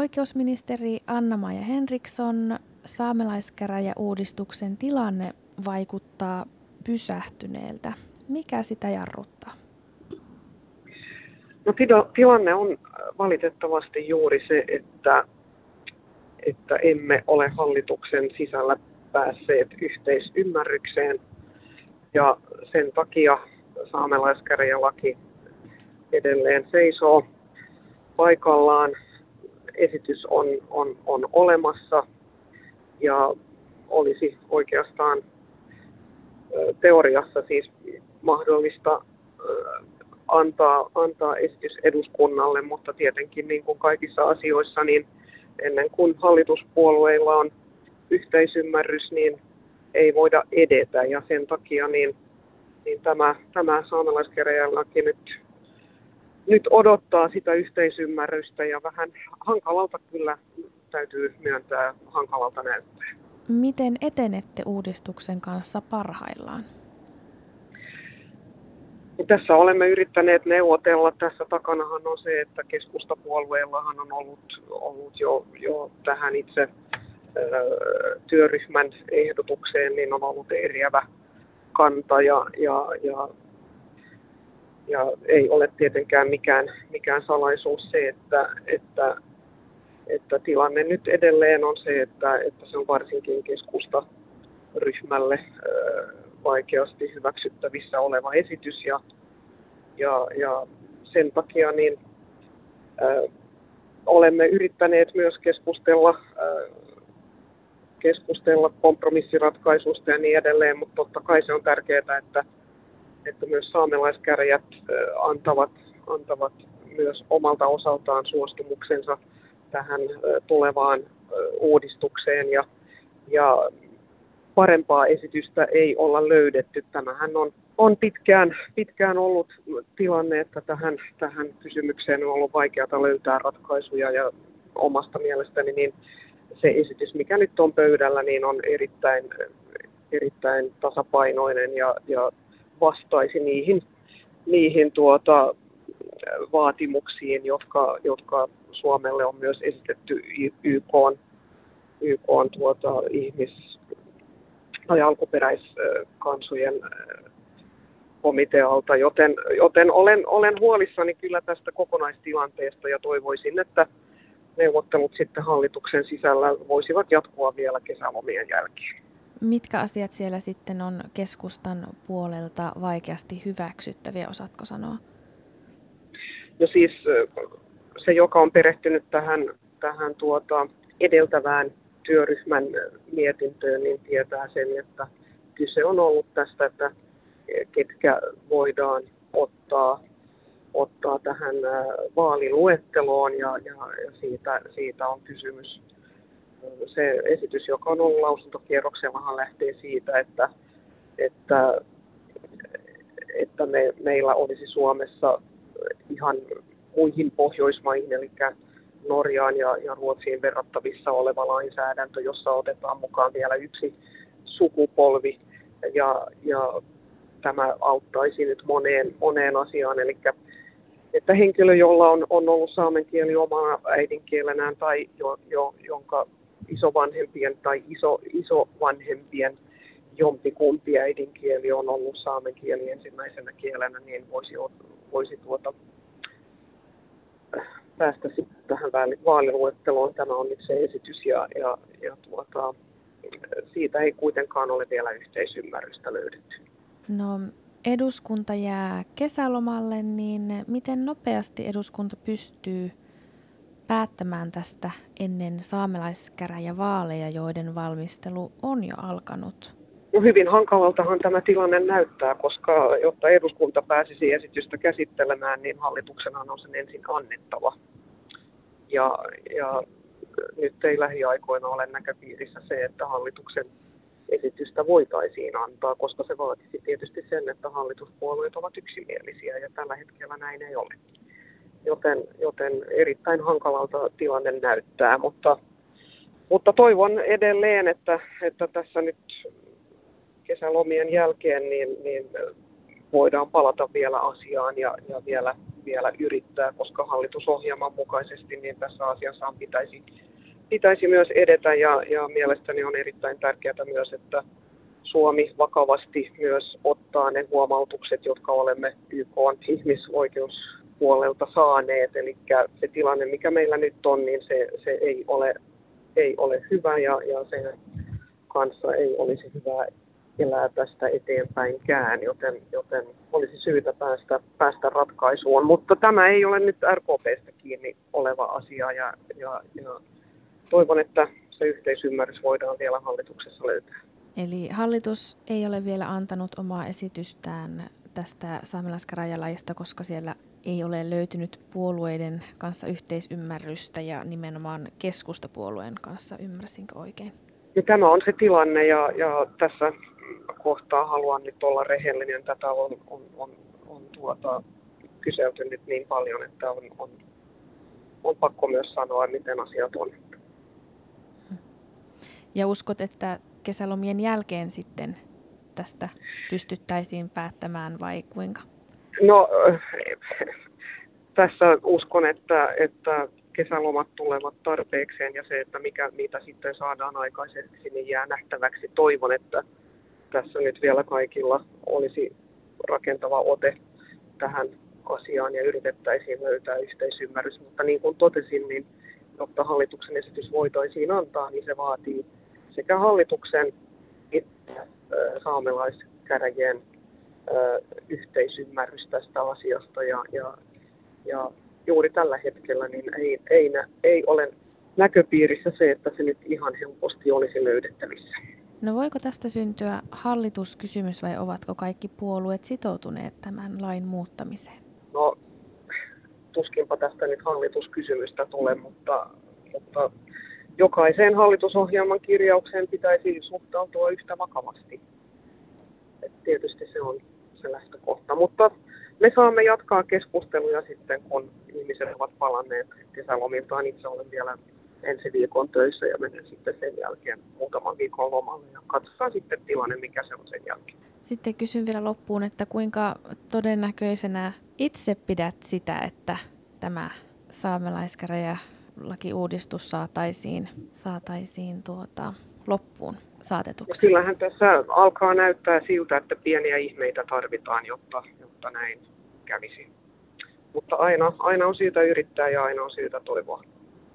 Oikeusministeri Anna-Maja Henriksson, saamelaiskäräjäuudistuksen tilanne vaikuttaa pysähtyneeltä. Mikä sitä jarruttaa? No, tilanne on valitettavasti juuri se, että, että emme ole hallituksen sisällä päässeet yhteisymmärrykseen ja sen takia saamelaiskäräjälaki edelleen seisoo paikallaan. Esitys on, on, on olemassa. Ja olisi oikeastaan teoriassa siis mahdollista antaa, antaa esitys eduskunnalle, mutta tietenkin niin kuin kaikissa asioissa, niin ennen kuin hallituspuolueilla on yhteisymmärrys, niin ei voida edetä. Ja sen takia niin, niin tämä, tämä saamelaiskäräjälaki nyt, nyt odottaa sitä yhteisymmärrystä ja vähän hankalalta kyllä täytyy myöntää, hankalalta näyttää. Miten etenette uudistuksen kanssa parhaillaan? Tässä olemme yrittäneet neuvotella. Tässä takanahan on se, että keskustapuolueellahan on ollut, ollut jo, jo tähän itse työryhmän ehdotukseen niin on ollut eriävä kanta ja, ja, ja, ja ei ole tietenkään mikään, mikään salaisuus se, että, että, että tilanne nyt edelleen on se, että, että se on varsinkin keskustaryhmälle vaikeasti hyväksyttävissä oleva esitys. Ja, ja, ja sen takia niin, ä, olemme yrittäneet myös keskustella ä, keskustella kompromissiratkaisusta ja niin edelleen, mutta totta kai se on tärkeää, että, että myös saamelaiskäräjät antavat, antavat myös omalta osaltaan suostumuksensa tähän tulevaan uudistukseen ja, ja parempaa esitystä ei olla löydetty. Tämähän on, on pitkään, pitkään ollut tilanne, että tähän, tähän kysymykseen on ollut vaikeaa löytää ratkaisuja ja omasta mielestäni niin se esitys, mikä nyt on pöydällä, niin on erittäin, erittäin tasapainoinen ja, ja vastaisi niihin, niihin tuota, vaatimuksiin, jotka, jotka Suomelle on myös esitetty YK, YK tuota, ihmis- tai alkuperäiskansojen komitealta, joten, joten olen, olen huolissani kyllä tästä kokonaistilanteesta ja toivoisin, että neuvottelut sitten hallituksen sisällä voisivat jatkua vielä kesälomien jälkeen. Mitkä asiat siellä sitten on keskustan puolelta vaikeasti hyväksyttäviä, osaatko sanoa? No siis se, joka on perehtynyt tähän, tähän tuota edeltävään työryhmän mietintöön, niin tietää sen, että kyse on ollut tästä, että ketkä voidaan ottaa ottaa tähän vaaliluetteloon ja, ja, ja siitä, siitä on kysymys. Se esitys, joka on ollut lausuntokierroksellahan lähtee siitä, että, että, että me, meillä olisi Suomessa ihan muihin Pohjoismaihin, eli Norjaan ja, ja Ruotsiin verrattavissa oleva lainsäädäntö, jossa otetaan mukaan vielä yksi sukupolvi ja, ja tämä auttaisi nyt moneen, moneen asiaan. Eli että henkilö, jolla on, on ollut saamen kieli omana äidinkielenään tai jo, jo, jonka isovanhempien tai iso, isovanhempien jompikumpi äidinkieli on ollut saamen kieli ensimmäisenä kielenä, niin voisi, voisi tuota, päästä sitten tähän vaaliluetteloon. Tämä on nyt se esitys ja, ja, ja tuota, siitä ei kuitenkaan ole vielä yhteisymmärrystä löydetty. No eduskunta jää kesälomalle, niin miten nopeasti eduskunta pystyy päättämään tästä ennen saamelaiskäräjävaaleja, joiden valmistelu on jo alkanut? No hyvin hankalaltahan tämä tilanne näyttää, koska jotta eduskunta pääsisi esitystä käsittelemään, niin hallituksenhan on sen ensin annettava. Ja, ja nyt ei lähiaikoina ole näköpiirissä se, että hallituksen esitystä voitaisiin antaa, koska se vaatisi tietysti sen, että hallituspuolueet ovat yksimielisiä ja tällä hetkellä näin ei ole. Joten, joten erittäin hankalalta tilanne näyttää, mutta, mutta toivon edelleen, että, että tässä nyt kesälomien jälkeen niin, niin voidaan palata vielä asiaan ja, ja vielä vielä yrittää, koska hallitusohjelman mukaisesti niin tässä asiassa pitäisi, pitäisi myös edetä ja, ja mielestäni on erittäin tärkeää myös, että Suomi vakavasti myös ottaa ne huomautukset, jotka olemme YK ihmisoikeuspuolelta saaneet. Eli se tilanne, mikä meillä nyt on, niin se, se ei, ole, ei ole hyvä ja, ja sen kanssa ei olisi hyvä elää tästä eteenpäinkään, joten, joten olisi syytä päästä, päästä ratkaisuun. Mutta tämä ei ole nyt RKPstä kiinni oleva asia ja, ja, ja toivon, että se yhteisymmärrys voidaan vielä hallituksessa löytää. Eli hallitus ei ole vielä antanut omaa esitystään tästä saamelaiskäräjälajista, koska siellä ei ole löytynyt puolueiden kanssa yhteisymmärrystä ja nimenomaan keskustapuolueen kanssa, ymmärsinkö oikein? Ja tämä on se tilanne ja, ja tässä kohtaa haluan nyt olla rehellinen. Tätä on, on, on, on tuota, kyselty nyt niin paljon, että on, on, on pakko myös sanoa, miten asiat on. Ja uskot, että kesälomien jälkeen sitten tästä pystyttäisiin päättämään vai kuinka? No tässä uskon, että, että kesälomat tulevat tarpeekseen ja se, että mikä, mitä sitten saadaan aikaiseksi, niin jää nähtäväksi. Toivon, että tässä nyt vielä kaikilla olisi rakentava ote tähän asiaan ja yritettäisiin löytää yhteisymmärrys. Mutta niin kuin totesin, niin jotta hallituksen esitys voitaisiin antaa, niin se vaatii sekä hallituksen että saamelaiskäräjien yhteisymmärrys tästä asiasta. Ja, ja, ja juuri tällä hetkellä niin ei, ei, ei ole näköpiirissä se, että se nyt ihan helposti olisi löydettävissä. No voiko tästä syntyä hallituskysymys vai ovatko kaikki puolueet sitoutuneet tämän lain muuttamiseen? No tuskinpa tästä nyt hallituskysymystä tulee, mutta, mutta jokaiseen hallitusohjelman kirjaukseen pitäisi suhtautua yhtä vakavasti. Et tietysti se on se lähtökohta, mutta me saamme jatkaa keskusteluja sitten, kun ihmiset ovat palanneet kesälomiltaan. Itse olen vielä ensi viikon töissä ja menen sitten sen jälkeen muutaman viikon lomalle ja katsotaan sitten tilanne, mikä se on sen jälkeen. Sitten kysyn vielä loppuun, että kuinka todennäköisenä itse pidät sitä, että tämä saamelaiskäräjä lakiuudistus saataisiin, saataisiin tuota, loppuun saatetuksi? Ja kyllähän tässä alkaa näyttää siltä, että pieniä ihmeitä tarvitaan, jotta, jotta näin kävisi. Mutta aina, aina on syytä yrittää ja aina on syytä toivoa.